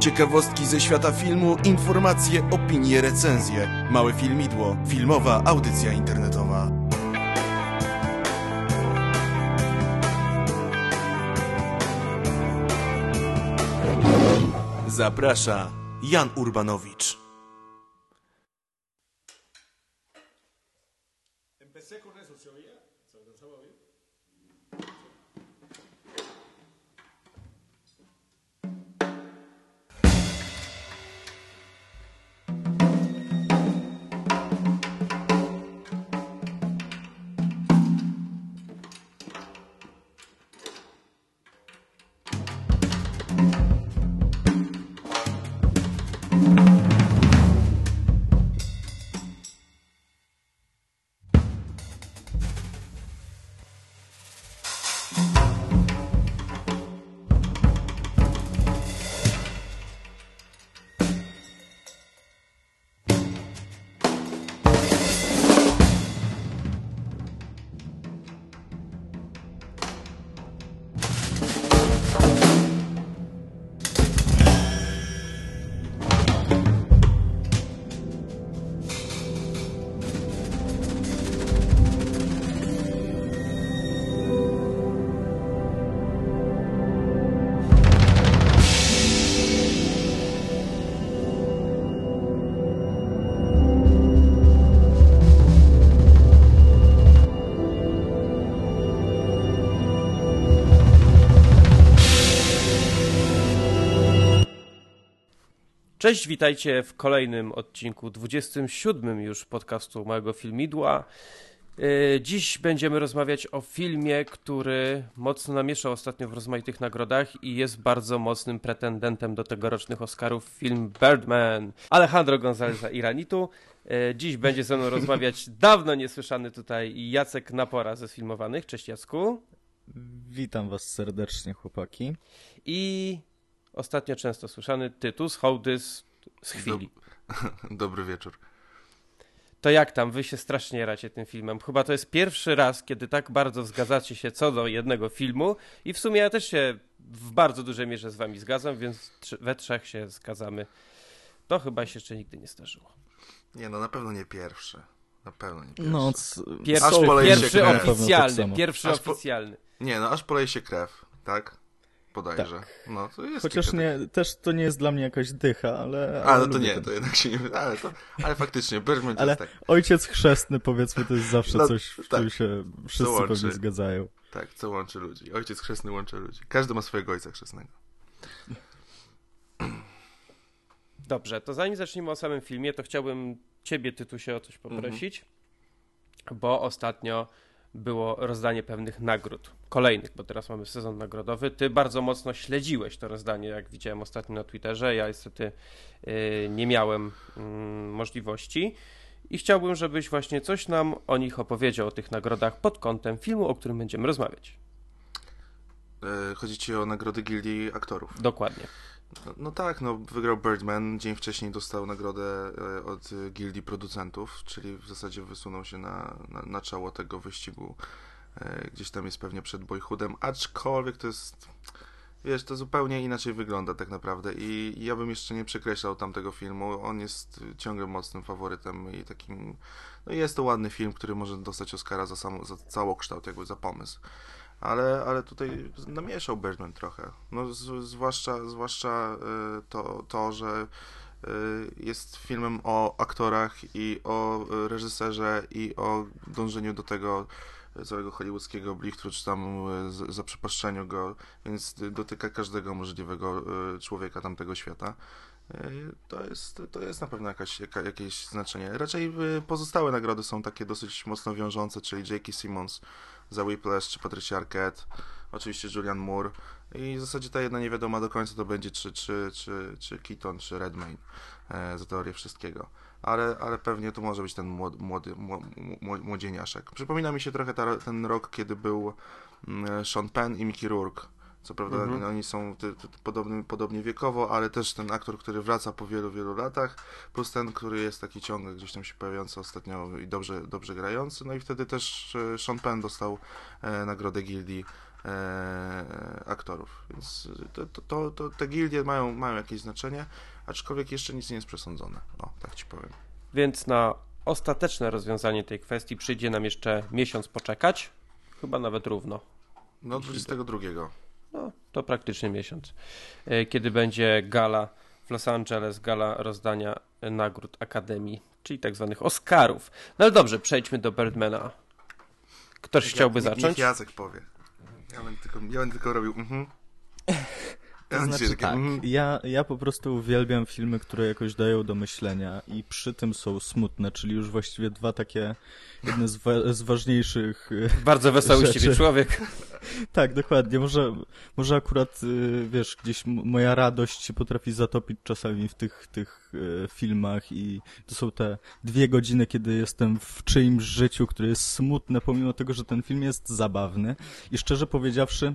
Ciekawostki ze świata filmu, informacje, opinie, recenzje. Małe filmidło, filmowa audycja internetowa. Zaprasza Jan Urbanowicz. Cześć, witajcie w kolejnym odcinku, 27 już podcastu Małego Filmidła. Yy, Dziś będziemy rozmawiać o filmie, który mocno namieszał ostatnio w rozmaitych nagrodach i jest bardzo mocnym pretendentem do tegorocznych Oscarów. Film Birdman Alejandro Gonzaleza Iranitu. Yy, Dziś będzie ze mną rozmawiać dawno niesłyszany tutaj Jacek Napora ze Sfilmowanych. Cześć Jacku. Witam was serdecznie, chłopaki. I ostatnio często słyszany Tytus Hołdys z chwili. Dobry wieczór. To jak tam? Wy się strasznie racie tym filmem. Chyba to jest pierwszy raz, kiedy tak bardzo zgadzacie się co do jednego filmu i w sumie ja też się w bardzo dużej mierze z wami zgadzam, więc we trzech się zgadzamy. To chyba się jeszcze nigdy nie zdarzyło. Nie no, na pewno nie pierwszy. Na pewno nie pierwszy. No, c- Pierwszy, Aż poleje się pierwszy tak oficjalny, pierwszy Aż po- oficjalny. Nie no, aż poleje się krew, tak? Bodajże. Tak. No, to jest Chociaż nie, też to nie jest dla mnie jakaś dycha, ale... A, ale no to nie, ten- to jednak się nie wyda, ale, to, ale faktycznie, Birdman to Ale jest tak. ojciec chrzestny, powiedzmy, to jest zawsze No, coś, w tak. czym się wszyscy łączy. pewnie zgadzają. Tak, co łączy ludzi. Ojciec chrzestny łączy ludzi. Każdy ma swojego ojca chrzestnego. Dobrze, to zanim zaczniemy o samym filmie, to chciałbym ciebie, Tytusie, o coś poprosić, bo ostatnio było rozdanie pewnych nagród. Kolejnych, bo teraz mamy sezon nagrodowy. Ty bardzo mocno śledziłeś to rozdanie, jak widziałem ostatnio na Twitterze. Ja niestety yy, nie miałem mm, możliwości. I chciałbym, żebyś właśnie coś nam o nich opowiedział, o tych nagrodach pod kątem filmu, o którym będziemy rozmawiać. E, Chodzi ci o nagrody Gildii Aktorów. Dokładnie. No, no tak, no wygrał Birdman, dzień wcześniej dostał nagrodę e, od Gildii Producentów, czyli w zasadzie wysunął się na, na, na czoło tego wyścigu. E, Gdzieś tam jest pewnie przed Boyhoodem, aczkolwiek to jest, wiesz, to zupełnie inaczej wygląda tak naprawdę i ja bym jeszcze nie przekreślał tamtego filmu, on jest ciągle mocnym faworytem i takim, no jest to ładny film, który może dostać Oscara za, sam, za całokształt, jakby za pomysł. Ale, ale tutaj namieszał Birdman trochę. No, z, zwłaszcza zwłaszcza y, to, to, że y, jest filmem o aktorach i o y, reżyserze i o dążeniu do tego całego hollywoodzkiego bliftu, czy tam zaprzepaszczeniu go, więc dotyka każdego możliwego człowieka tamtego świata. To jest, to jest na pewno jakaś, jaka, jakieś znaczenie. Raczej pozostałe nagrody są takie dosyć mocno wiążące, czyli J.K. Simmons za Whiplash, czy Patricia Arquette, oczywiście Julian Moore i w zasadzie ta jedna niewiadoma do końca to będzie czy, czy, czy, czy Keaton, czy Redmayne e, za teorię wszystkiego. Ale, ale pewnie to może być ten młody, młody, mło- mło- młodzieniaszek. Przypomina mi się trochę ta, ten rok, kiedy był mm, Sean Penn i Mickey Rourke. Co prawda Mhm. oni są ty, ty, podobny, podobnie wiekowo, ale też ten aktor, który wraca po wielu, wielu latach, plus ten, który jest taki ciągle gdzieś tam się pojawiający ostatnio i dobrze, dobrze grający. No i wtedy też e, Sean Penn dostał e, nagrodę Gildii e, aktorów. Więc to, to, to, to, te gildie mają, mają jakieś znaczenie, aczkolwiek jeszcze nic nie jest przesądzone. O, tak ci powiem. Więc na ostateczne rozwiązanie tej kwestii przyjdzie nam jeszcze miesiąc poczekać. Chyba nawet równo. No 22. No, to praktycznie miesiąc. E, Kiedy będzie gala w Los Angeles, gala rozdania nagród Akademii, czyli tak zwanych Oscarów. No ale dobrze, przejdźmy do Birdmana. Ktoś chciałby Jak- niech- zacząć? Niech Jacek powie. Ja będę tylko, ja będę tylko robił mhm. To znaczy tak, mhm. ja, ja po prostu uwielbiam filmy, które jakoś dają do myślenia i przy tym są smutne, czyli już właściwie dwa takie, jedne z, wa- z ważniejszych e, Bardzo wesoły ciebie człowiek. Tak, dokładnie. Może, może akurat, y, wiesz, gdzieś moja radość się potrafi zatopić czasami w tych, tych y, filmach i to są te dwie godziny, kiedy jestem w czyimś życiu, które jest smutne, pomimo tego, że ten film jest zabawny. I szczerze powiedziawszy,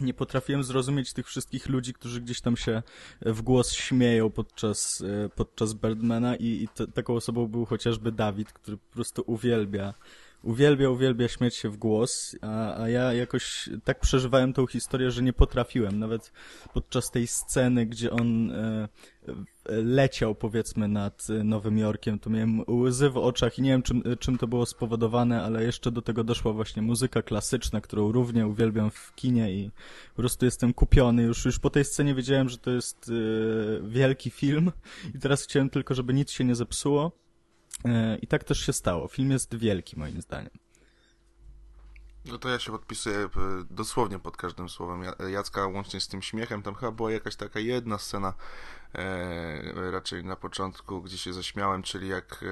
nie potrafiłem zrozumieć tych wszystkich ludzi, którzy gdzieś tam się w głos śmieją podczas, y, podczas Birdmana i, i taką osobą był chociażby Dawid, który po prostu uwielbia uwielbia, uwielbia śmiać się w głos, a, a ja jakoś tak przeżywałem tą historię, że nie potrafiłem. Nawet podczas tej sceny, gdzie on e, leciał, powiedzmy, nad Nowym Jorkiem, to miałem łzy w oczach i nie wiem, czym, czym to było spowodowane, ale jeszcze do tego doszła właśnie muzyka klasyczna, którą równie uwielbiam w kinie i po prostu jestem kupiony. Już, już po tej scenie wiedziałem, że to jest e, wielki film i teraz chciałem tylko, żeby nic się nie zepsuło. E, I tak też się stało. Film jest wielki, moim zdaniem. No to ja się podpisuję e, dosłownie pod każdym słowem Ja- Jacka, łącznie z tym śmiechem. Tam chyba była jakaś taka jedna scena, e, raczej na początku, gdzie się zaśmiałem, czyli jak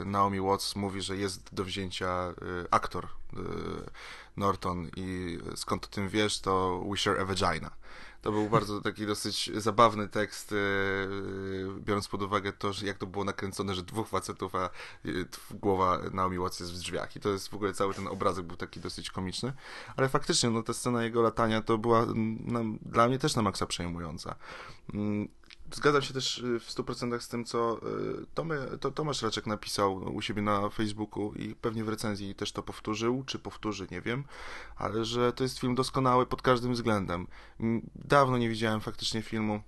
e, Naomi Watts mówi, że jest do wzięcia e, aktor e, Norton i skąd o tym wiesz, to we share a vagina. To był bardzo taki dosyć zabawny tekst, e, biorąc pod uwagę to, że jak to było nakręcone, że dwóch facetów, a głowa Naomi Watts jest w drzwiach. I to jest w ogóle cały ten obrazek był taki dosyć komiczny. Ale faktycznie, no ta scena jego latania to była mm, dla mnie też na maksa przejmująca. Zgadzam się też y, w 100% z tym, co y, Tomy, to Tomasz Raczek napisał u siebie na Facebooku i pewnie w recenzji też to powtórzył, czy powtórzy, nie wiem, ale że to jest film doskonały pod każdym względem. Dawno nie widziałem faktycznie filmu,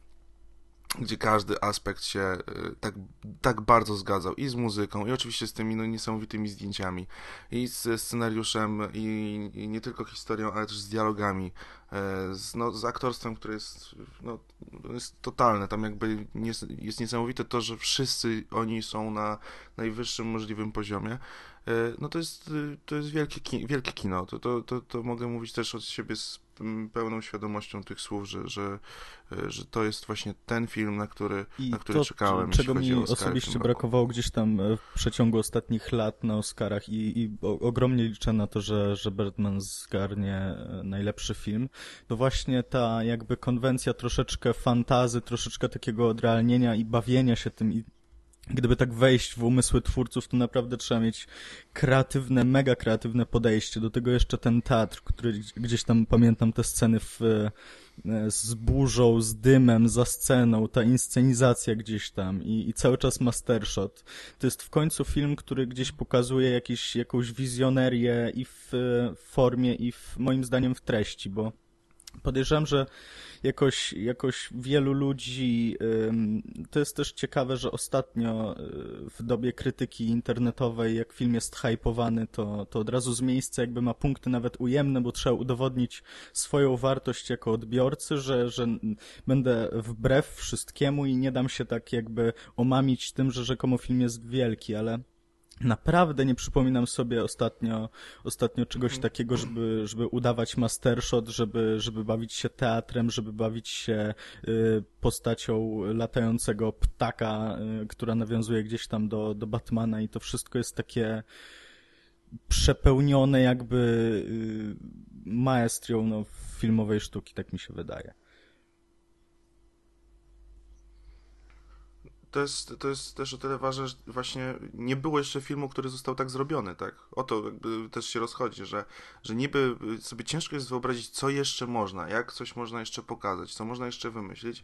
gdzie każdy aspekt się y, tak, tak bardzo zgadzał i z muzyką, i oczywiście z tymi no, niesamowitymi zdjęciami, i z scenariuszem, i, i nie tylko historią, ale też z dialogami, e, z, no, z aktorstwem, które jest, no, jest totalne. Tam jakby nies, jest niesamowite to, że wszyscy oni są na najwyższym możliwym poziomie. E, No to jest, to jest wielkie, ki, wielkie kino. To, to, to, to mogę mówić też od siebie z pełną świadomością tych słów, że, że, że to jest właśnie ten film, na który, I na który to, czekałem. czego mi osobiście brakowało gdzieś tam e, w przeciągu ostatnich lat na Oscarach i, i ogromnie liczę na to, że, że Birdman zgarnie e, najlepszy film, to właśnie ta jakby konwencja troszeczkę fantazy, troszeczkę takiego odrealnienia i bawienia się tym i Gdyby tak wejść w umysły twórców, to naprawdę trzeba mieć kreatywne, mega kreatywne podejście. Do tego jeszcze ten teatr, który gdzieś tam pamiętam te sceny w, e, z burzą, z dymem, za sceną, ta inscenizacja gdzieś tam i, i cały czas mastershot. To jest w końcu film, który gdzieś pokazuje jakiś, jakąś wizjonerię i w e, formie, i w, moim zdaniem w treści, bo podejrzewam, że jakoś, jakoś wielu ludzi, to jest też ciekawe, że ostatnio y, w dobie krytyki internetowej, jak film jest hypowany, to, to od razu z miejsca jakby ma punkty nawet ujemne, bo trzeba udowodnić swoją wartość jako odbiorcy, że, że będę wbrew wszystkiemu i nie dam się tak jakby omamić tym, że rzekomo film jest wielki, ale Naprawdę nie przypominam sobie ostatnio, ostatnio czegoś takiego, żeby, żeby udawać mastershot, żeby, żeby bawić się teatrem, żeby bawić się y, postacią latającego ptaka, y, która nawiązuje gdzieś tam do, do Batmana i to wszystko jest takie przepełnione jakby y, maestrią no, filmowej sztuki, tak mi się wydaje. To jest, to jest też o tyle ważne, że właśnie nie było jeszcze filmu, który został tak zrobiony, tak? O to jakby też się rozchodzi, że, że niby sobie ciężko jest wyobrazić, co jeszcze można, jak coś można jeszcze pokazać, co można jeszcze wymyślić.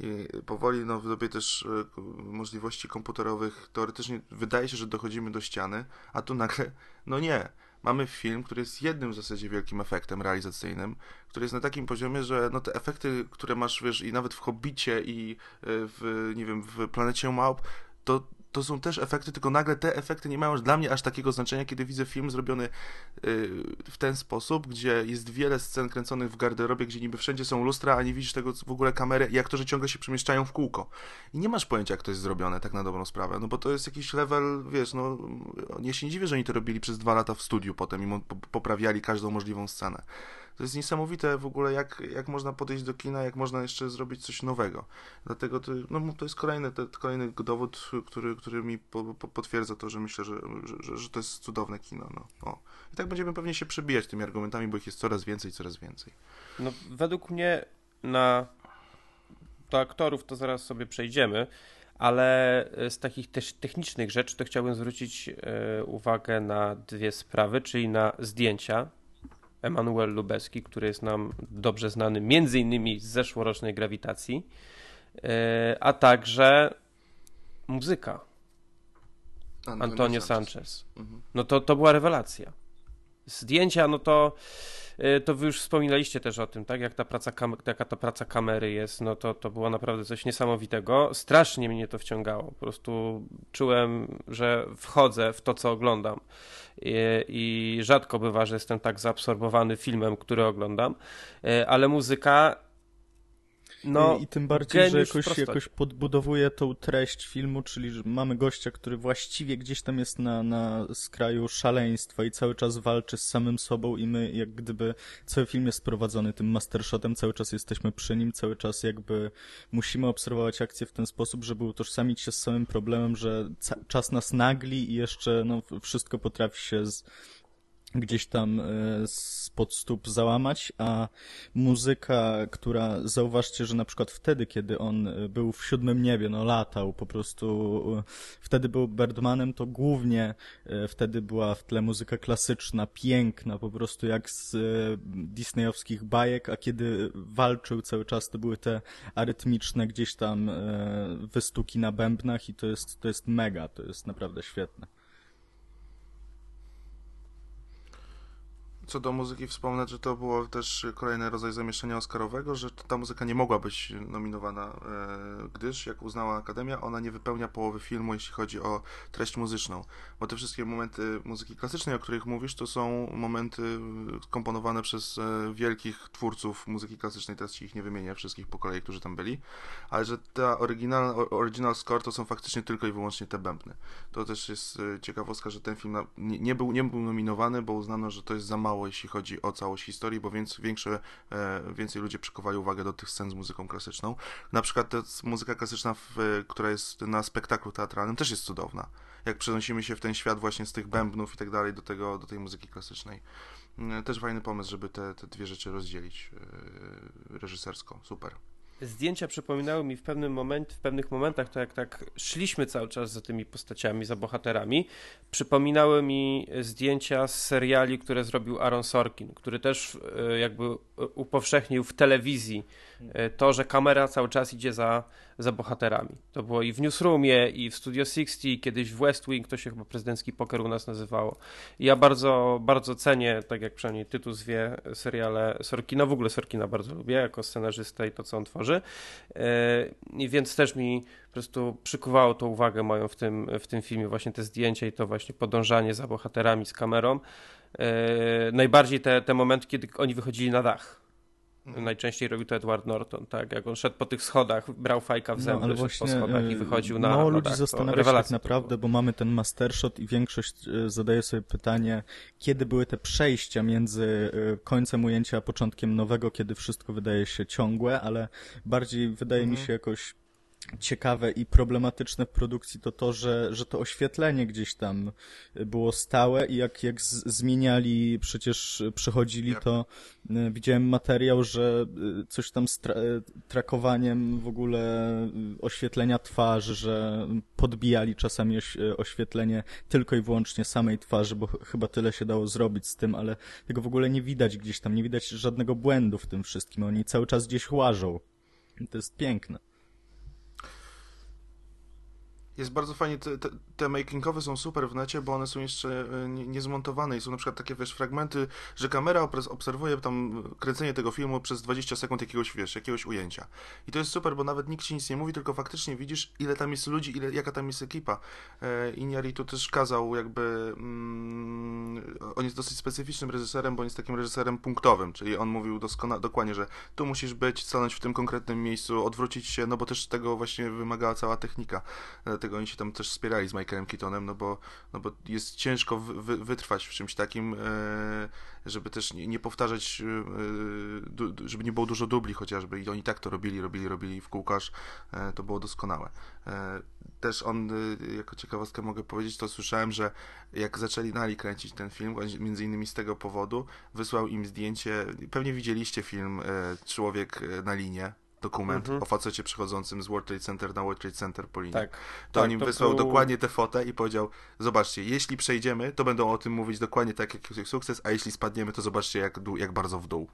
I powoli, no w dobie też e, możliwości komputerowych, teoretycznie wydaje się, że dochodzimy do ściany, a tu nagle, no nie. Mamy film, który jest jednym w zasadzie wielkim efektem realizacyjnym, który jest na takim poziomie, że no te efekty, które masz, wiesz, i nawet w Hobbicie i y, w, nie wiem, w Planecie Małp, to to są też efekty, tylko nagle te efekty nie mają dla mnie aż takiego znaczenia, kiedy widzę film zrobiony yy, w ten sposób, gdzie jest wiele scen kręconych w garderobie, gdzie niby wszędzie są lustra, a nie widzisz tego w ogóle kamery i aktorzy ciągle się przemieszczają w kółko. I nie masz pojęcia, jak to jest zrobione, tak na dobrą sprawę, no bo to jest jakiś level, wiesz, no nie się nie dziwię, że oni to robili przez dwa lata w studiu potem i poprawiali każdą możliwą scenę. To jest niesamowite w ogóle, jak, jak można podejść do kina, jak można jeszcze zrobić coś nowego. Dlatego to, no, to jest kolejny, to, kolejny dowód, który, który mi po, po, potwierdza to, że myślę, że, że, że, to jest cudowne kino. No. O. I tak będziemy pewnie się przebijać tymi argumentami, bo ich jest coraz więcej, coraz więcej. No, według mnie na do aktorów to zaraz sobie przejdziemy, ale z takich też technicznych rzeczy to chciałbym zwrócić e, uwagę na dwie sprawy, czyli na zdjęcia Emanuel Lubeski, który jest nam dobrze znany między innymi z zeszłorocznej grawitacji, e, a także muzyka Antonio, Antonio Sanchez. Sanchez. Mhm. No to, to była rewelacja. Zdjęcia, no to to wy już wspominaliście też o tym, tak? Jak ta praca, jaka ta praca kamery jest, no to, to było naprawdę coś niesamowitego. Strasznie mnie to wciągało. Po prostu czułem, że wchodzę w to, co oglądam i, i rzadko bywa, że jestem tak zaabsorbowany filmem, który oglądam, e, ale muzyka no, I tym bardziej, że jakoś, jakoś podbudowuje tą treść filmu, czyli że mamy gościa, który właściwie gdzieś tam jest na, na skraju szaleństwa i cały czas walczy z samym sobą i my jak gdyby cały film jest prowadzony tym mastershotem, cały czas jesteśmy przy nim, cały czas jakby musimy obserwować akcję w ten sposób, żeby utożsamić się z samym problemem, że czas nas nagli i jeszcze no, wszystko potrafi się z, gdzieś tam e, spod stóp załamać, a muzyka, która zauważcie, że na przykład wtedy, kiedy on e, był w siódmym niebie, no latał po prostu, e, wtedy był Birdmanem, to głównie wtedy była w tle muzyka klasyczna, piękna, po prostu jak z disneyowskich bajek, a kiedy walczył cały czas, to były te arytmiczne gdzieś tam wystuki na bębnach i to jest, to jest mega, to jest naprawdę świetne. Co do muzyki wspomnę, że to było też kolejny rodzaj zamieszczenia oscarowego, że ta muzyka nie mogła być nominowana, e, gdyż, jak uznała Akademia, ona nie wypełnia połowy filmu, jeśli chodzi o treść muzyczną. Bo te wszystkie momenty muzyki klasycznej, o których mówisz, to są momenty komponowane przez e, wielkich twórców muzyki klasycznej, teraz ci ich nie wymienię, wszystkich po kolei, którzy tam byli, ale że ta original, original score to są faktycznie tylko i wyłącznie te bębny. To też jest e, ciekawostka, że ten film nie, był, nie był nominowany, bo uznano, że to jest za mało mało, jeśli chodzi o całość historii, bo więc większe, e, więcej ludzie przykowali uwagę do tych scen z muzyką klasyczną. Na przykład muzyka klasyczna, w, która jest na spektaklu teatralnym, też jest cudowna. Jak przenosimy się w ten świat właśnie z tych bębnów i tak dalej do, tego, do tej muzyki klasycznej. E, też fajny pomysł, żeby te, te dwie rzeczy rozdzielić e, reżysersko. Super zdjęcia przypominały mi w pewnym moment, w pewnych momentach, to jak tak szliśmy cały czas za tymi postaciami, za bohaterami, przypominały mi zdjęcia z seriali, które zrobił Aaron Sorkin, który też e, jakby upowszechnił w telewizji e, to, że kamera cały czas idzie za, za bohaterami. To było i w Newsroomie, i w Studio 60, kiedyś w West Wing, to się chyba prezydencki poker u nas nazywało. I ja bardzo, bardzo cenię, tak jak przynajmniej tytuł zwie, seriale Sorkina, w ogóle Sorkina bardzo lubię jako scenarzysta i to, co on tworzy. E, I więc też mi po prostu przykuwało to uwagę moją w tym, w tym filmie, właśnie te zdjęcia i to właśnie podążanie za bohaterami z kamerą. E, najbardziej te, te momenty, kiedy oni wychodzili na dach. Mhm. Najczęściej robił to Edward Norton, tak? Jak on szedł po tych schodach, brał fajka w no, zęby, no, ale właśnie, po schodach i e, wychodził na Mało ludzi zastanawia się tak naprawdę, bo mamy ten mastershot i większość e, zadaje sobie pytanie, kiedy były te przejścia między końcem ujęcia a początkiem nowego, kiedy wszystko wydaje się ciągłe, ale bardziej wydaje mhm. mi się jakoś ciekawe i problematyczne w produkcji to to, że, że to oświetlenie gdzieś tam było stałe i jak, jak zmieniali, przecież przechodzili, to y, widziałem materiał, że y, coś tam z tra trakowaniem w ogóle oświetlenia twarzy, że podbijali czasami oś oświetlenie tylko i wyłącznie samej twarzy, bo ch chyba tyle się dało zrobić z tym, ale tego w ogóle nie widać gdzieś tam, nie widać żadnego błędu w tym wszystkim. Oni cały czas gdzieś łażą. To jest piękne. Jest bardzo fajnie, te, te, te making-ofy są super w necie, bo one są jeszcze e, nie- niezmontowane i są na przykład takie, wiesz, fragmenty, że kamera obserwuje tam kręcenie tego filmu przez 20 sekund jakiegoś, wiesz, jakiegoś ujęcia. I to jest super, bo nawet nikt ci nic nie mówi, tylko faktycznie widzisz, ile tam jest ludzi, ile, jaka tam jest ekipa. E, Iñárritu też kazał jakby, mm, on jest dosyć specyficznym reżyserem, bo on jest takim reżyserem punktowym, czyli on mówił doskona- dokładnie, że tu musisz być, stanąć w tym konkretnym miejscu, odwrócić się, no bo też tego właśnie wymagała cała technika. Dlatego oni się tam też wspierali z Michaelem Keatonem, no bo, no bo jest ciężko wy, wy, wytrwać w czymś takim, e, żeby też nie, nie powtarzać, e, żeby nie było dużo dubli chociażby. I oni tak to robili, robili, robili w kółko, aż e, to było doskonałe. Też on, jako ciekawostkę mogę powiedzieć, to słyszałem, że jak zaczęli Nali kręcić ten film, między innymi z tego powodu, wysłał im zdjęcie, pewnie widzieliście film Człowiek na linie, dokument Mhm. o facecie przychodzącym z World Trade Center na World Trade Center po linii. Tak. To Tak, on im to wysłał był- dokładnie tę fotę i powiedział, zobaczcie, jeśli przejdziemy, to będą o tym mówić dokładnie tak jak jak sukces, a jeśli spadniemy, to zobaczcie jak, dół, jak bardzo w dół.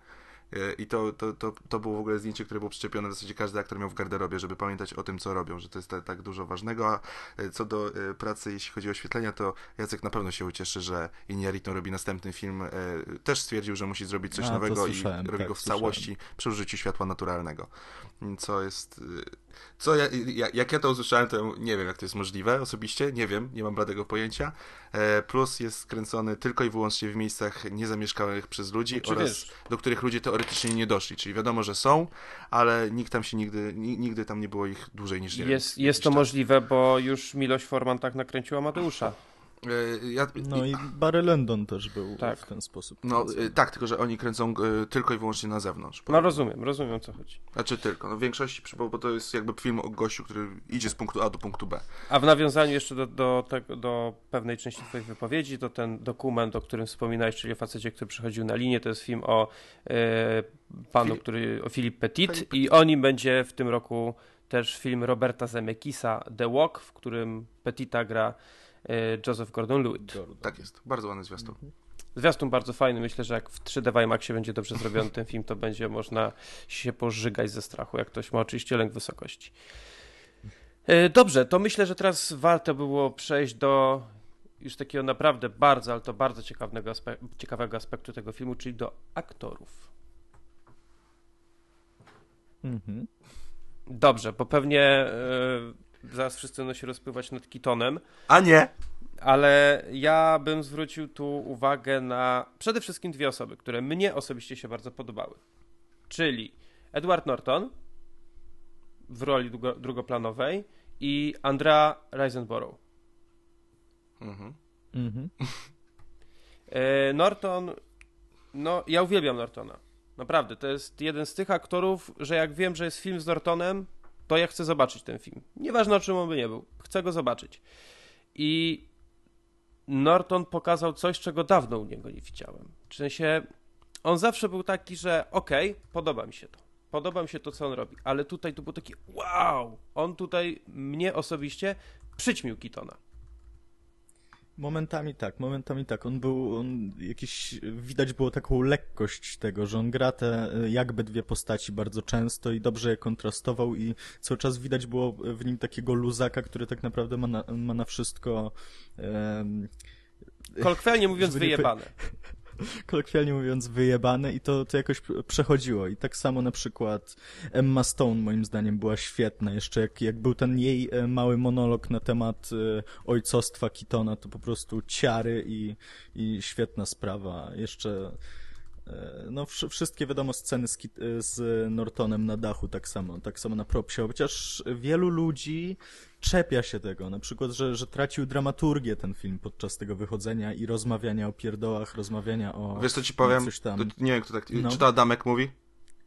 E, I to, to, to, to było w ogóle zdjęcie, które było przyczepione w zasadzie każdy aktor miał w garderobie, żeby pamiętać o tym, co robią, że to jest ta- tak dużo ważnego. A e, co do e, pracy, jeśli chodzi o oświetlenia, to Jacek na pewno się ucieszy, że Iñárritu robi następny film. Też stwierdził, że musi zrobić coś A, nowego i robi tak, go w słyszałem. całości przy użyciu światła naturalnego. Co jest... Co ja, ja, jak ja to usłyszałem, to nie wiem, jak to jest możliwe osobiście, nie wiem, nie mam bladego pojęcia. E, plus jest skręcony tylko i wyłącznie w miejscach niezamieszkałych przez ludzi Znaczy, oraz wiesz- do których ludzie teoretycznie nie doszli. Czyli wiadomo, że są, ale nikt tam się nigdy, ni- nigdy tam nie było ich dłużej niż nie wiem, Jest, jest jakiś to czas. możliwe, bo już Miloš Forman tak nakręcił Amadeusza. E, ja, No i Barry Lyndon też był Tak. w ten sposób. no, e, tak, tylko że oni kręcą e, tylko i wyłącznie na zewnątrz. No rozumiem, rozumiem o co chodzi. Znaczy tylko, no w większości, bo, bo to jest jakby film o gościu, który idzie z punktu A do punktu B. A w nawiązaniu jeszcze do, do, tego, do pewnej części twojej wypowiedzi, to ten dokument, o którym wspominałeś, czyli o facecie, który przychodził na linię, to jest film o e, panu, Filip- który, o Philip Petit i o nim będzie w tym roku też film Roberta Zemeckisa The Walk, w którym Petita gra Joseph Gordon-Lewitt. Tak jest, bardzo ładny zwiastun. Zwiastun bardzo fajny, myślę, że jak w 3D w IMAXie będzie dobrze zrobiony ten film, to będzie można się pożygać ze strachu, jak ktoś ma oczywiście lęk wysokości. E, Dobrze, to myślę, że teraz warto było przejść do już takiego naprawdę bardzo, ale to bardzo ciekawego, aspe- ciekawego aspektu tego filmu, czyli do aktorów. Mhm. Dobrze, bo pewnie e, zaraz wszyscy będą się rozpływać nad Kitonem, A nie! ale ja bym zwrócił tu uwagę na przede wszystkim dwie osoby, które mnie osobiście się bardzo podobały. Czyli Edward Norton w roli drugo, drugoplanowej i Andrea Riseborough. Mhm. Mhm. E, Norton, no ja uwielbiam Nortona. Naprawdę, to jest jeden z tych aktorów, że jak wiem, że jest film z Nortonem, to ja chcę zobaczyć ten film. Nieważne o czym on by nie był, chcę go zobaczyć. I Norton pokazał coś, czego dawno u niego nie widziałem. W sensie, on zawsze był taki, że okej, podoba mi się to. Podoba mi się to, co on robi, ale tutaj to było takie wow! On tutaj mnie osobiście przyćmił Kitona. Momentami tak, momentami tak. On był, on jakiś, widać było taką lekkość tego, że on gra te jakby dwie postaci bardzo często i dobrze je kontrastował i cały czas widać było w nim takiego luzaka, który tak naprawdę ma na, ma na wszystko em, Kolokwialnie mówiąc, wyjebane. kolokwialnie mówiąc, wyjebane i to, to jakoś przechodziło. I tak samo na przykład Emma Stone moim zdaniem była świetna. Jeszcze jak, jak był ten jej e, mały monolog na temat e, ojcostwa Kitona, to po prostu ciary i, i świetna sprawa. Jeszcze no wsz- wszystkie wiadomo sceny z, e, z Nortonem na dachu tak samo, tak samo na propsie, chociaż wielu ludzi czepia się tego, na przykład, że, że tracił dramaturgię ten film podczas tego wychodzenia i rozmawiania o pierdołach, rozmawiania o Wiesz co ci powiem? coś tam. To, nie wiem, kto tak. No. Czy to Adamek mówi?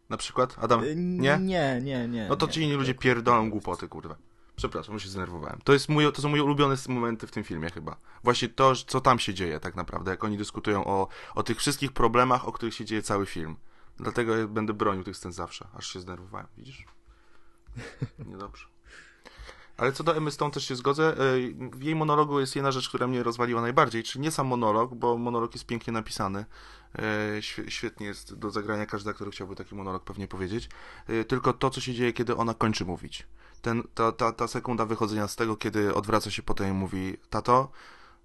Na przykład? Adam? Y, Nie? Nie, nie, nie. No to ci inni ludzie pierdolą głupoty, kurwa. Przepraszam, się zdenerwowałem. To, jest mój, to są moje ulubione momenty w tym filmie chyba. Właśnie to, co tam się dzieje tak naprawdę, jak oni dyskutują o, o tych wszystkich problemach, o których się dzieje cały film. Dlatego ja będę bronił tych scen zawsze, aż się zdenerwowałem, widzisz? Niedobrze. Ale co do Emmy Stone też się zgodzę. W jej monologu jest jedna rzecz, która mnie rozwaliła najbardziej, czyli nie sam monolog, bo monolog jest pięknie napisany. Świe- Świetnie jest do zagrania, każdy aktor chciałby taki monolog pewnie powiedzieć. Y, Tylko to, co się dzieje, kiedy ona kończy mówić. Ten, ta, ta, ta sekunda wychodzenia z tego, kiedy odwraca się potem i mówi tato.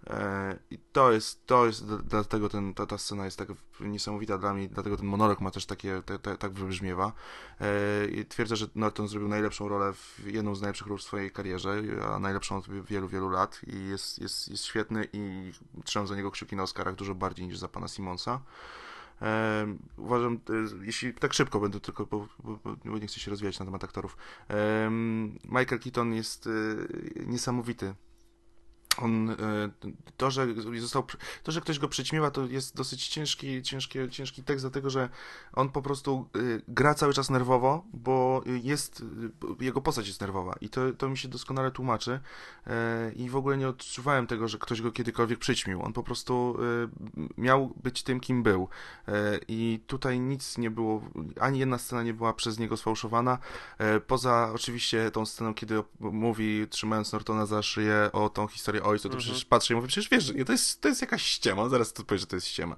E, I to jest, to jest, dlatego ten, ta, ta scena jest tak niesamowita dla mnie, dlatego ten monolog ma też takie, te, te, tak wybrzmiewa. E, I twierdzę, że Norton zrobił najlepszą rolę, w, jedną z najlepszych ról w swojej karierze, a najlepszą od wielu, wielu lat i jest, jest, jest świetny i trzymam za niego kciuki na Oscarach dużo bardziej niż za pana Simonsa. E, uważam, e, jeśli tak szybko będę tylko, bo, bo, bo nie chcę się rozwijać na temat aktorów. E, Michael Keaton jest e, niesamowity. On, e, to, że został, to, że ktoś go przyćmiewa, to jest dosyć ciężki, ciężki, ciężki tekst, dlatego że on po prostu e, gra cały czas nerwowo, bo jest, e, jego postać jest nerwowa i to, to mi się doskonale tłumaczy i w ogóle nie odczuwałem tego, że ktoś go kiedykolwiek przyćmił. On po prostu miał być tym, kim był i tutaj nic nie było, ani jedna scena nie była przez niego sfałszowana, poza oczywiście tą sceną, kiedy mówi, trzymając Nortona za szyję o tą historię ojcu, to przecież patrzę i mówię, przecież wiesz, to jest, to jest jakaś ściema, on zaraz to powie, że to jest ściema.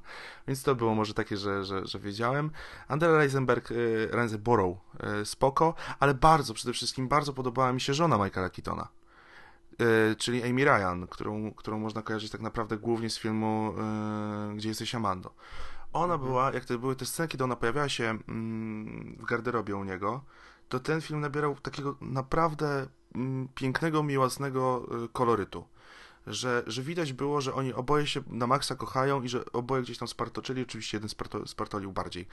Więc to było może takie, że, że, że wiedziałem. Andrea Reisenberg, y, Reisenborough, y, spoko, ale bardzo, przede wszystkim bardzo podobała mi się żona Michaela Keatona. Y, czyli Amy Ryan, którą, którą można kojarzyć tak naprawdę głównie z filmu y, Gdzie jesteś Amando. Ona była, jak to były te sceny, kiedy ona pojawiała się mm, w garderobie u niego, to ten film nabierał takiego naprawdę mm, pięknego, miłosnego y, kolorytu. Że, że widać było, że oni oboje się na maksa kochają i że oboje gdzieś tam spartoczyli. Oczywiście jeden sparto, spartolił bardziej.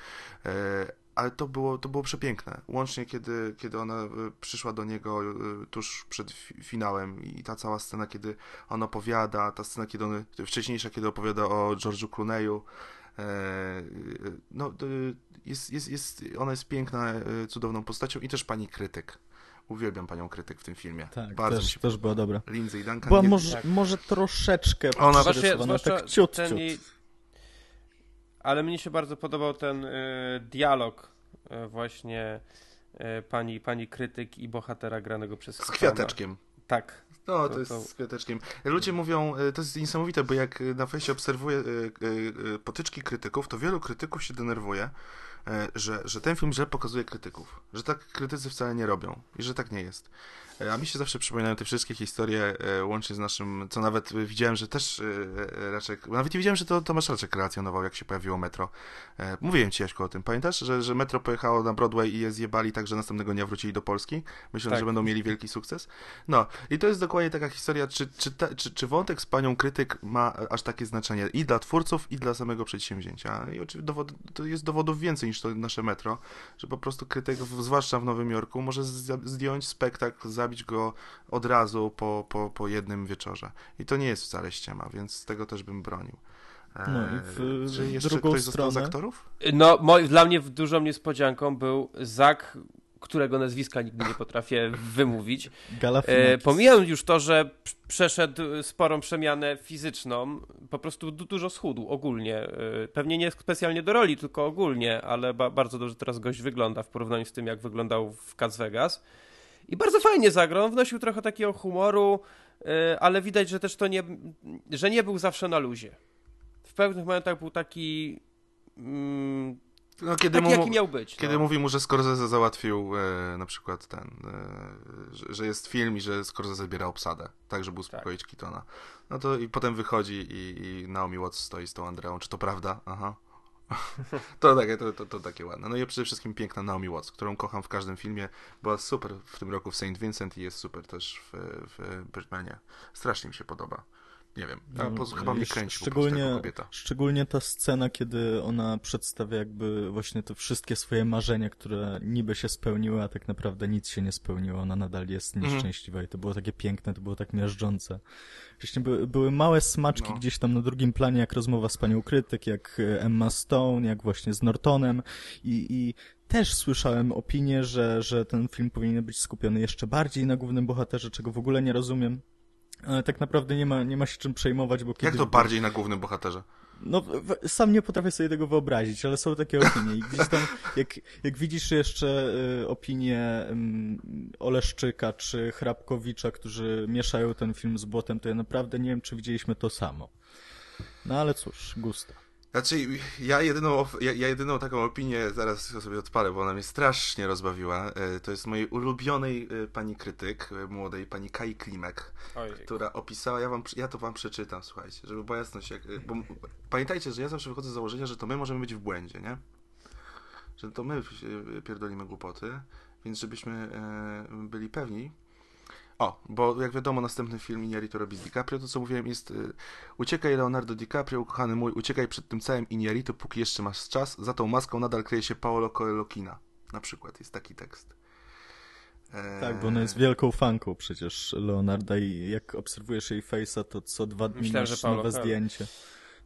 E, ale to było, to było przepiękne. Łącznie kiedy, kiedy ona y, przyszła do niego y, tuż przed fi- finałem i ta cała scena, kiedy on opowiada, ta scena, kiedy on, wcześniejsza, kiedy opowiada o George'u Clooney'u, E, no, jest, jest, jest, ona jest piękna, cudowną postacią i też pani krytyk. Uwielbiam panią krytyk w tym filmie. Tak, Bardzo mi też, się też była dobra. Lindsay Duncan. Była nie- może, tak. może troszeczkę Ona- przerysowana, tak ciut, ten ciut. jej... Ale mnie się bardzo podobał ten y, dialog y, właśnie y, pani, pani krytyk i bohatera granego przez Z kwiateczkiem. Tak. No, to, To- jest to- z kwiateczkiem. Ludzie mówią, y, to jest niesamowite, bo jak na fejsie obserwuję y, y, y, potyczki krytyków, to wielu krytyków się denerwuje, y, że, że ten film źle pokazuje krytyków. Że tak krytycy wcale nie robią i że tak nie jest. Y, A mi się zawsze przypominają te wszystkie historie, y, łącznie z naszym, co nawet widziałem, że też y, Raczek, nawet nie wiedziałem, że to Tomasz Raczek relacjonował, jak się pojawiło metro. E, Mówiłem ci, Jaśku, o tym. Pamiętasz, że, że metro pojechało na Broadway i je zjebali tak, że następnego dnia wrócili do Polski, myśląc, Tak. że będą mieli wielki sukces? No, i to jest dokładnie taka historia, czy, czy, ta, czy, czy wątek z panią krytyk ma aż takie znaczenie i dla twórców, i dla samego przedsięwzięcia. I oczywiście dowod, to jest dowodów więcej niż to nasze metro, że po prostu krytyk, zwłaszcza w Nowym Jorku, może zdjąć spektakl, zabić go od razu po, po, po jednym wieczorze. I to nie jest wcale ściema, więc z tego też bym bronił. E, No i w- czy jeszcze drugą ktoś został z stronę- aktorów? No, moi, dla mnie dużą niespodzianką był Zak, którego nazwiska nigdy nie potrafię wymówić. E, pomijam już to, że przeszedł sporą przemianę fizyczną, po prostu du dużo schudł ogólnie. E, pewnie nie specjalnie do roli, tylko ogólnie, ale ba bardzo dobrze teraz gość wygląda w porównaniu z tym, jak wyglądał w Las Vegas. I bardzo fajnie zagrał, on wnosił trochę takiego humoru, e, ale widać, że też to nie, że nie był zawsze na luzie. W pewnych momentach był taki, mm, No, kiedy taki mu, jaki miał być. Kiedy no. mówi mu, że Scorsese załatwił e, na przykład ten, e, że, że jest film i że Scorsese biera obsadę, tak, żeby uspokoić Keatona. No to i potem wychodzi i, i Naomi Watts stoi z tą Andreą. Czy to prawda? Aha. to, takie, to, to, to takie ładne. No i przede wszystkim piękna Naomi Watts, którą kocham w każdym filmie. Była super w tym roku w St. Vincent i jest super też w, w Birdmanie. Strasznie mi się podoba. Nie wiem, a po, chyba mnie kręci po szczególnie, kobieta. szczególnie ta scena, kiedy ona przedstawia jakby właśnie te wszystkie swoje marzenia, które niby się spełniły, a tak naprawdę nic się nie spełniło. Ona nadal jest Mhm. nieszczęśliwa i to było takie piękne, to było tak miażdżące. Wcześniej były, były małe smaczki No. gdzieś tam na drugim planie, jak rozmowa z panią krytyk, jak e, Emma Stone, jak właśnie z Nortonem i, i też słyszałem opinię, że, że ten film powinien być skupiony jeszcze bardziej na głównym bohaterze, czego w ogóle nie rozumiem. Ale tak naprawdę nie ma, nie ma się czym przejmować, bo kiedy... Jak to bardziej na głównym bohaterze? No, sam nie potrafię sobie tego wyobrazić, ale są takie opinie. I gdzieś tam, jak, jak widzisz jeszcze y, opinie um, Oleszczyka czy Hrabkowicza, którzy mieszają ten film z błotem, to ja naprawdę nie wiem, czy widzieliśmy to samo. No ale cóż, gusta. Znaczy, ja jedyną, ja, ja jedyną taką opinię zaraz sobie odpalę, bo ona mnie strasznie rozbawiła. E, To jest mojej ulubionej e, pani krytyk, e, młodej pani Kai Klimek, Oj, która opisała, ja, wam, ja to wam przeczytam, słuchajcie, żeby była jasność. Jak, bo pamiętajcie, że ja zawsze wychodzę z założenia, że to my możemy być w błędzie, nie? Że to my pierdolimy głupoty, więc żebyśmy byli pewni. O, bo jak wiadomo, następny film Inarito robi z DiCaprio, to co mówiłem jest y, uciekaj Leonardo DiCaprio, kochany mój, uciekaj przed tym całym Inarito, póki jeszcze masz czas, za tą maską nadal kryje się Paolo Coelho Kina. Na przykład jest taki tekst. Eee, Tak, bo ona jest wielką fanką przecież Leonarda i jak obserwujesz jej face'a, to co dwa dni Myślałem, masz nowe Coelho. zdjęcie.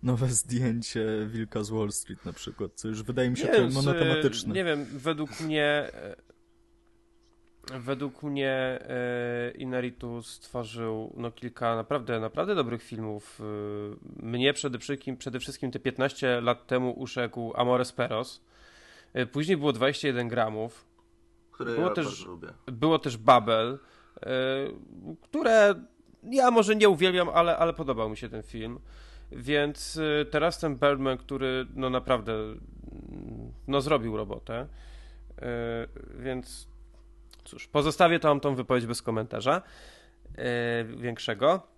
Nowe zdjęcie Wilka z Wall Street na przykład, co już wydaje mi się Nie wiem, monotematyczne. Nie wiem, według mnie e, według mnie e, Inaritu stworzył no, kilka naprawdę, naprawdę dobrych filmów. E, Mnie przede wszystkim, przede wszystkim te 15 lat temu uszekł Amores Peros. E, Później było 21 gramów. które było ja też- lubię. Było też Babel, które ja może nie uwielbiam, ale, ale podobał mi się ten film. Więc teraz ten Birdman, który no naprawdę mm, no zrobił robotę. Więc cóż, pozostawię tam tą wypowiedź bez komentarza e, większego.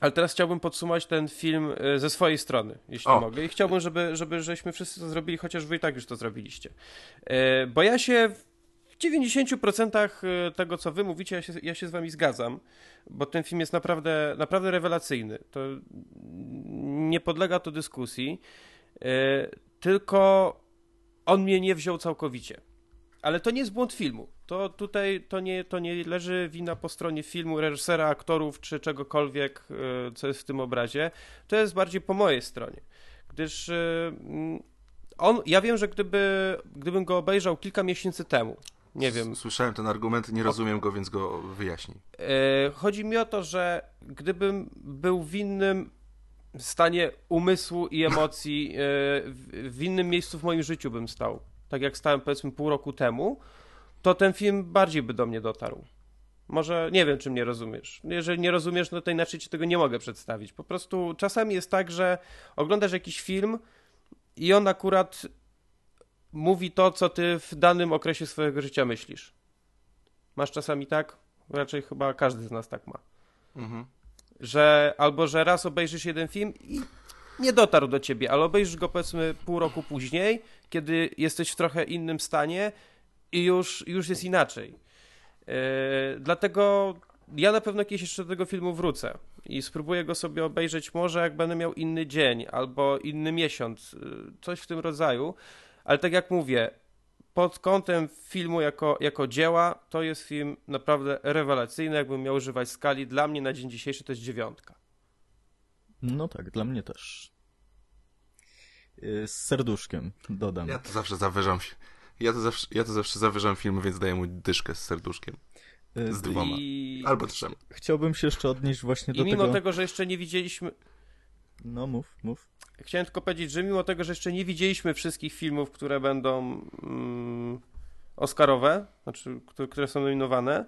Ale teraz chciałbym podsumować ten film e, ze swojej strony, jeśli O. mogę. I chciałbym, żeby, żeby żeśmy wszyscy to zrobili, chociaż wy i tak już to zrobiliście. E, Bo ja się w 90% tego, co wy mówicie, ja się, ja się z wami zgadzam, bo ten film jest naprawdę, naprawdę rewelacyjny. To nie podlega to dyskusji, e, tylko on mnie nie wziął całkowicie. Ale to nie jest błąd filmu. To tutaj to nie, to nie leży wina po stronie filmu, reżysera, aktorów czy czegokolwiek, e, co jest w tym obrazie. To jest bardziej po mojej stronie. Gdyż e, mm, on, ja wiem, że gdyby, gdybym go obejrzał kilka miesięcy temu, nie wiem, Słyszałem ten argument, nie rozumiem go, więc go wyjaśnij. E, Chodzi mi o to, że gdybym był w innym stanie umysłu i emocji, w innym miejscu w moim życiu bym stał, tak jak stałem powiedzmy pół roku temu, to ten film bardziej by do mnie dotarł. Może nie wiem, czy mnie rozumiesz. Jeżeli nie rozumiesz, no to inaczej ci tego nie mogę przedstawić. Po prostu czasami jest tak, że oglądasz jakiś film i on akurat mówi to, co ty w danym okresie swojego życia myślisz. Masz czasami tak? Raczej chyba każdy z nas tak ma. Mhm. Że albo że raz obejrzysz jeden film i nie dotarł do ciebie, ale obejrzysz go powiedzmy pół roku później, kiedy jesteś w trochę innym stanie i już, już jest inaczej. Yy, dlatego ja na pewno kiedyś jeszcze do tego filmu wrócę i spróbuję go sobie obejrzeć może jak będę miał inny dzień albo inny miesiąc, yy, coś w tym rodzaju. Ale tak jak mówię, pod kątem filmu jako, jako dzieła, to jest film naprawdę rewelacyjny. Jakbym miał używać skali, dla mnie na dzień dzisiejszy to jest dziewiątka. No tak, dla mnie też. Y, Z serduszkiem, dodam. Ja to zawsze zawyżam. fi- Ja to zawsze, ja to zawsze zawyżam film, więc daję mu dyszkę z serduszkiem. Y, Z dwoma. I, Albo trzema. Chciałbym się jeszcze odnieść właśnie do I mimo tego... tego, że jeszcze nie widzieliśmy. No mów, mów. Chciałem tylko powiedzieć, że mimo tego, że jeszcze nie widzieliśmy wszystkich filmów, które będą mm, Oscarowe, znaczy, które, które są nominowane,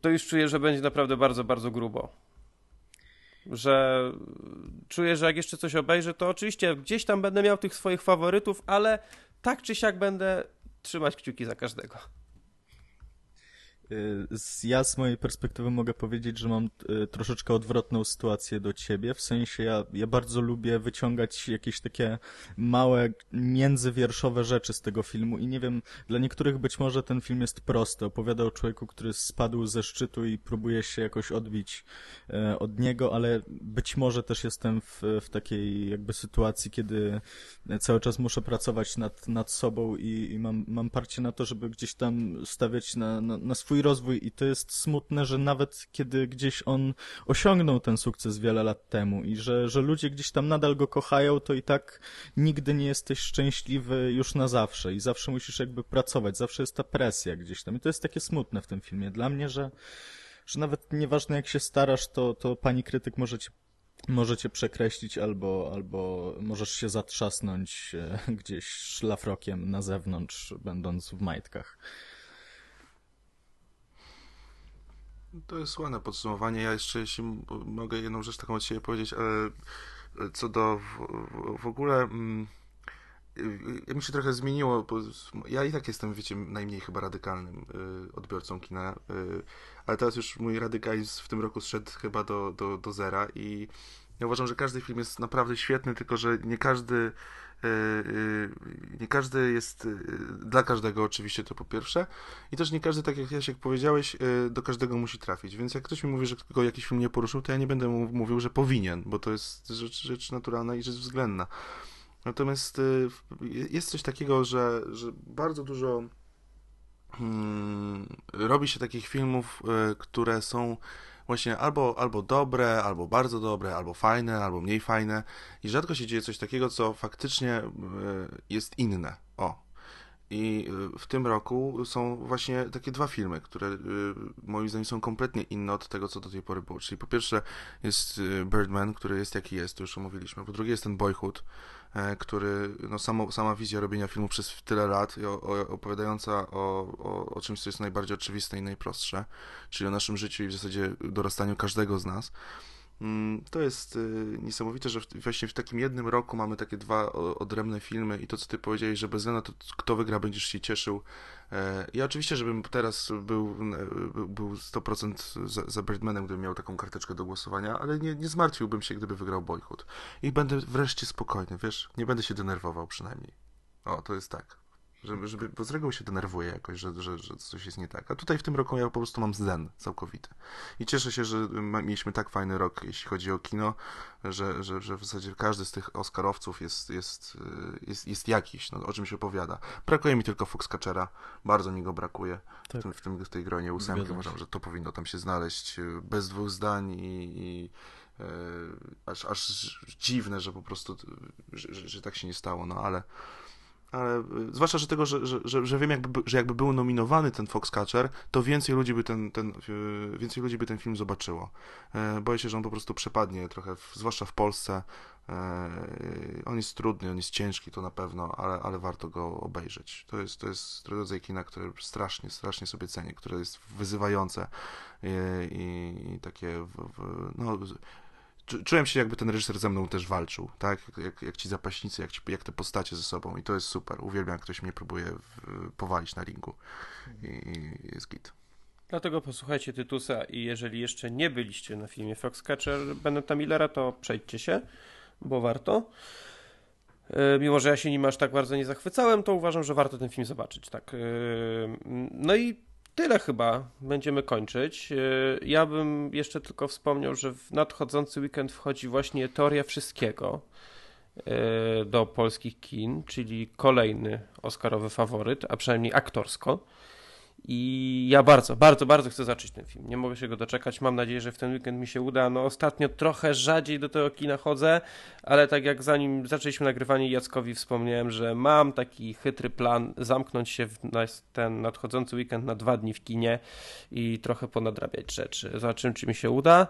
to już czuję, że będzie naprawdę bardzo, bardzo grubo. Że czuję, że jak jeszcze coś obejrzę, to oczywiście gdzieś tam będę miał tych swoich faworytów, ale tak czy siak będę trzymać kciuki za każdego. Y, ja z mojej perspektywy mogę powiedzieć, że mam y, troszeczkę odwrotną sytuację do ciebie. W sensie ja, ja bardzo lubię wyciągać jakieś takie małe, międzywierszowe rzeczy z tego filmu i nie wiem, dla niektórych być może ten film jest prosty. Opowiada o człowieku, który spadł ze szczytu i próbuje się jakoś odbić e, od niego, ale być może też jestem w, w takiej jakby sytuacji, kiedy cały czas muszę pracować nad, nad sobą i, i mam, mam parcie na to, żeby gdzieś tam stawiać na, na, na swój rozwój i to jest smutne, że nawet kiedy gdzieś on osiągnął ten sukces wiele lat temu i że, że ludzie gdzieś tam nadal go kochają, to i tak nigdy nie jesteś szczęśliwy już na zawsze i zawsze musisz jakby pracować, zawsze jest ta presja gdzieś tam i to jest takie smutne w tym filmie dla mnie, że że nawet nieważne jak się starasz, to, to pani krytyk może cię przekreślić albo, albo możesz się zatrzasnąć e, gdzieś szlafrokiem na zewnątrz, będąc w majtkach. To jest ładne podsumowanie. Ja jeszcze, jeśli mogę jedną rzecz taką od siebie powiedzieć, ale co do w, w ogóle... Mm, ja mi się trochę zmieniło, bo ja i tak jestem, wiecie, najmniej chyba radykalnym y, odbiorcą kina, y, ale teraz już mój radykalizm w tym roku zszedł chyba do, do, do zera i ja uważam, że każdy film jest naprawdę świetny, tylko że nie każdy nie każdy jest y, dla każdego oczywiście to po pierwsze i też nie każdy, tak jak Jasiek powiedziałeś, do każdego musi trafić, więc jak ktoś mi mówi, że go jakiś film nie poruszył, to ja nie będę mu mówił, że powinien, bo to jest rzecz, rzecz naturalna i rzecz względna. Natomiast jest coś takiego, że, że bardzo dużo hmm, robi się takich filmów, które są właśnie albo, albo dobre, albo bardzo dobre, albo fajne, albo mniej fajne i rzadko się dzieje coś takiego, co faktycznie e, jest inne. O. I e, w tym roku są właśnie takie dwa filmy, które e, moim zdaniem są kompletnie inne od tego, co do tej pory było. Czyli po pierwsze jest Birdman, który jest jaki jest, to już omówiliśmy. Po drugie jest ten Boyhood, który, no samo, sama wizja robienia filmu przez tyle lat, opowiadająca o, o, o czymś, co jest najbardziej oczywiste i najprostsze, czyli o naszym życiu i w zasadzie dorastaniu każdego z nas. Mm, to jest y, niesamowite, że właśnie w takim jednym roku mamy takie dwa odrębne filmy i to, co ty powiedziałeś, że bez względu na to, kto wygra, będziesz się cieszył. E, ja oczywiście, żebym teraz był, był 100% za, za Birdmanem, gdybym miał taką karteczkę do głosowania, ale nie, nie zmartwiłbym się, gdyby wygrał Boyhood. I będę wreszcie spokojny, wiesz? Nie będę się denerwował przynajmniej. O, to jest tak. Żeby, żeby, bo z reguły się denerwuję jakoś, że, że, że coś jest nie tak. A tutaj w tym roku ja po prostu mam zen całkowity. I cieszę się, że mieliśmy tak fajny rok, jeśli chodzi o kino, że, że, że w zasadzie każdy z tych Oscarowców jest, jest, jest, jest jakiś, no, o czym się opowiada. Brakuje mi tylko Foxcatchera, bardzo mi go brakuje tak. w, tym, w, tym, w tej gronie ósemki. Uważam, że to powinno tam się znaleźć y, bez dwóch zdań i, i yy, aż, aż dziwne, że po prostu, że, że, że tak się nie stało, no ale ale y, zwłaszcza, że tego, że, że, że wiem, jakby, że jakby był nominowany ten Foxcatcher, to więcej ludzi by ten, ten, y, więcej ludzi by ten film zobaczyło. E, boję się, że on po prostu przepadnie trochę, zwłaszcza w Polsce. E, on jest trudny, on jest ciężki, to na pewno, ale, ale warto go obejrzeć. To jest, to jest rodzaj kina, które strasznie, strasznie sobie cenię, które jest wyzywające i, i, i takie, w, w, no, czułem się jakby ten reżyser ze mną też walczył, tak? Jak, jak ci zapaśnicy, jak, ci, jak te postacie ze sobą i to jest super. Uwielbiam, jak ktoś mnie próbuje w, powalić na ringu i, i jest git. Dlatego posłuchajcie Tytusa i jeżeli jeszcze nie byliście na filmie Foxcatcher Beneta Millera, to przejdźcie się, bo warto. E, mimo, że ja się nim aż tak bardzo nie zachwycałem, to uważam, że warto ten film zobaczyć. Tak. E, no i tyle chyba będziemy kończyć. E, ja bym jeszcze tylko wspomniał, że w nadchodzący weekend wchodzi właśnie Teoria Wszystkiego e, do polskich kin, czyli kolejny Oscarowy faworyt, a przynajmniej aktorsko. I ja bardzo, bardzo, bardzo chcę zacząć ten film. Nie mogę się go doczekać. Mam nadzieję, że w ten weekend mi się uda. No ostatnio trochę rzadziej do tego kina chodzę, ale tak jak zanim zaczęliśmy nagrywanie, Jackowi wspomniałem, że mam taki chytry plan zamknąć się w ten nadchodzący weekend na dwa dni w kinie i trochę ponadrabiać rzeczy. Zobaczymy, czy mi się uda.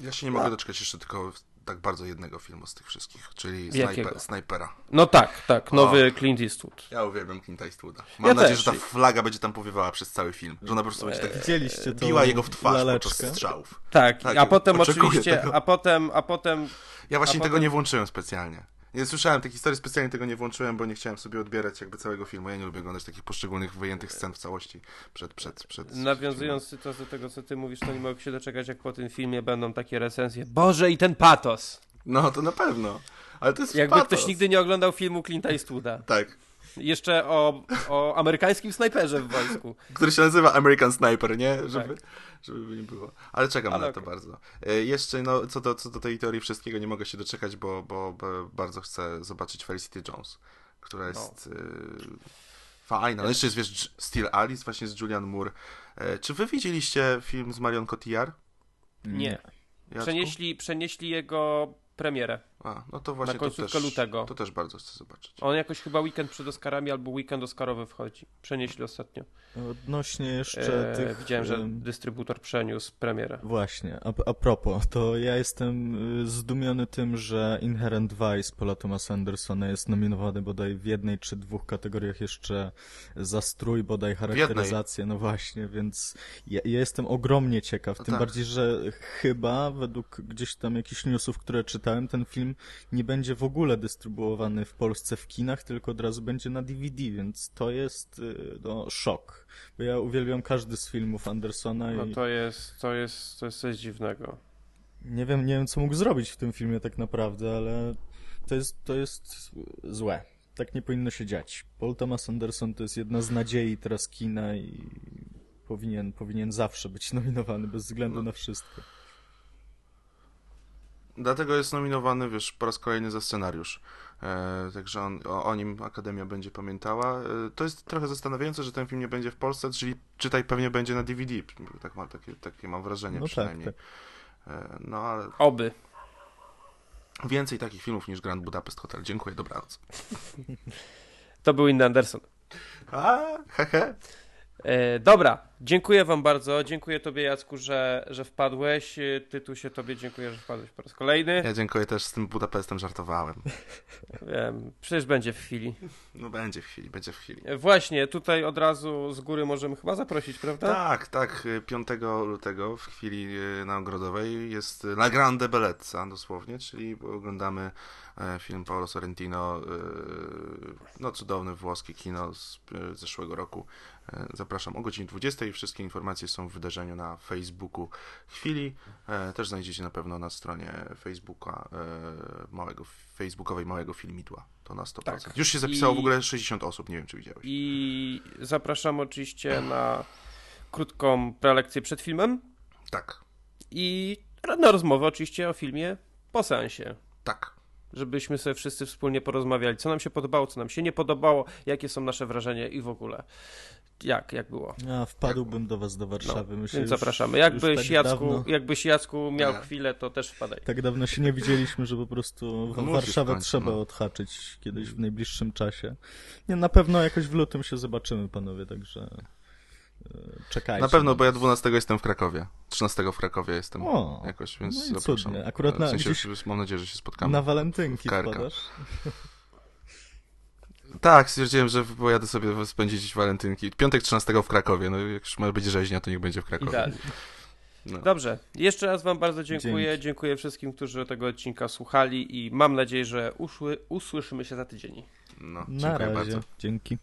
Ja się nie mogę doczekać jeszcze tylko tak bardzo jednego filmu z tych wszystkich, czyli Sniper, Snipera. No tak, tak, nowy o, Clint Eastwood. Ja uwielbiam Clint Eastwooda. Mam ja nadzieję, też. że ta flaga będzie tam powiewała przez cały film, że ona po prostu będzie tak Widzieliście biła jego w twarz laleczkę. podczas strzałów. Tak, tak a potem oczywiście, tego. a potem, a potem... Ja właśnie tego potem... nie włączyłem specjalnie. Nie słyszałem tej historii, specjalnie tego nie włączyłem, bo nie chciałem sobie odbierać jakby całego filmu. Ja nie lubię oglądać takich poszczególnych wyjętych scen w całości przed, przed, przed Nawiązując do tego, co ty mówisz, to nie mogę się doczekać, jak po tym filmie będą takie recenzje. Boże, i ten patos! No, to na pewno. Ale to jest Jakby patos. ktoś nigdy nie oglądał filmu Clint'a Eastwooda. Tak. Jeszcze o, o amerykańskim snajperze w wojsku. Który się nazywa American Sniper, nie? Żeby, tak. żeby nie było. Ale czekam Ale na okay. to bardzo. E, jeszcze, no, co do, co do tej teorii wszystkiego, nie mogę się doczekać, bo, bo, bo bardzo chcę zobaczyć Felicity Jones, która jest no. y, fajna. No jeszcze jest, wiesz, Steel Alice właśnie z Julian Moore. E, czy wy widzieliście film z Marion Cotillard? Nie. Przenieśli, przenieśli jego premierę. A, no to właśnie Na to też, lutego. to też bardzo chcę zobaczyć. On jakoś chyba weekend przed Oscarami albo weekend Oscarowy wchodzi. Przenieśli ostatnio. Odnośnie jeszcze E, tych... widziałem, że dystrybutor przeniósł premierę. Właśnie, a, a propos, to ja jestem y, zdumiony tym, że Inherent Vice Paula Thomasa Andersona jest nominowany bodaj w jednej czy dwóch kategoriach jeszcze za strój, bodaj charakteryzację, no właśnie, więc ja, ja jestem ogromnie ciekaw, No tym tak. bardziej, że chyba według gdzieś tam jakichś newsów, które czytałem, ten film nie będzie w ogóle dystrybuowany w Polsce w kinach, tylko od razu będzie na DVD, więc to jest y, no, szok, bo ja uwielbiam każdy z filmów Andersona No i... to jest, to jest, to jest coś dziwnego. Nie wiem, nie wiem, co mógł zrobić w tym filmie tak naprawdę, ale to jest, to jest złe. Tak nie powinno się dziać. Paul Thomas Anderson to jest jedna z nadziei teraz kina i powinien, powinien zawsze być nominowany bez względu No. na wszystko. Dlatego jest nominowany, wiesz, po raz kolejny za scenariusz. E, także on, o, o nim Akademia będzie pamiętała. E, to jest trochę zastanawiające, że ten film nie będzie w Polsce, czyli czytaj pewnie będzie na DVD. Tak, ma, takie, takie mam wrażenie No tak, przynajmniej. tak. E, no ale Oby. więcej takich filmów niż Grand Budapest Hotel. Dziękuję, dobranoc. To był inny Anderson. A, hehe. E, dobra, dziękuję wam bardzo. Dziękuję tobie Jacku, że, że wpadłeś. E, Tytusie tobie dziękuję, że wpadłeś po raz kolejny. Ja dziękuję też z tym Budapestem żartowałem. Wiem, przecież będzie w chwili. No będzie w chwili, będzie w chwili. E, Właśnie, tutaj od razu z góry możemy chyba zaprosić, prawda? Tak, tak. 5 lutego w chwili e, nagrodowej jest La Grande Bellezza dosłownie, czyli oglądamy film Paolo Sorrentino, no cudowne włoskie kino z zeszłego roku. E, Zapraszam o godzinie 20. Wszystkie informacje są w wydarzeniu na Facebooku chwili. E, Też znajdziecie na pewno na stronie Facebooka e, małego, facebookowej Małego Filmidła. To na 100%. Tak. Już się zapisało I- w ogóle 60 osób, nie wiem czy widziałeś. I zapraszam oczywiście na krótką prelekcję przed filmem Tak, i na rozmowę oczywiście o filmie po seansie. tak. Żebyśmy sobie wszyscy wspólnie porozmawiali, co nam się podobało, co nam się nie podobało, jakie są nasze wrażenia i w ogóle. Jak, jak było. Ja wpadłbym do was do Warszawy. No, Myślę, więc już- zapraszamy. Jakbyś, tak Jacku, dawno- jakbyś Jacku miał Nie. chwilę, to też wpadaj. Tak dawno się nie widzieliśmy, że po prostu No Warszawę końcu, trzeba no. odhaczyć kiedyś w najbliższym czasie. Nie, na pewno jakoś w lutym się zobaczymy, panowie, także e, czekajcie. Na pewno, bo ja 12 jestem w Krakowie. 13 w Krakowie jestem O, jakoś, więc no zapraszam. cudnie. Akurat na- w sensie, gdzieś- mam nadzieję, że się spotkamy. Na walentynki wpadasz? Tak, stwierdziłem, że pojadę sobie spędzić walentynki. Piątek 13 w Krakowie, no jak już ma być rzeźnia, to niech będzie w Krakowie. Idealnie. No. Dobrze, jeszcze raz Wam bardzo dziękuję. Dzięki. Dziękuję wszystkim, którzy tego odcinka słuchali i mam nadzieję, że uszły, usłyszymy się za tydzień. No, Na dziękuję razie. bardzo. Dzięki.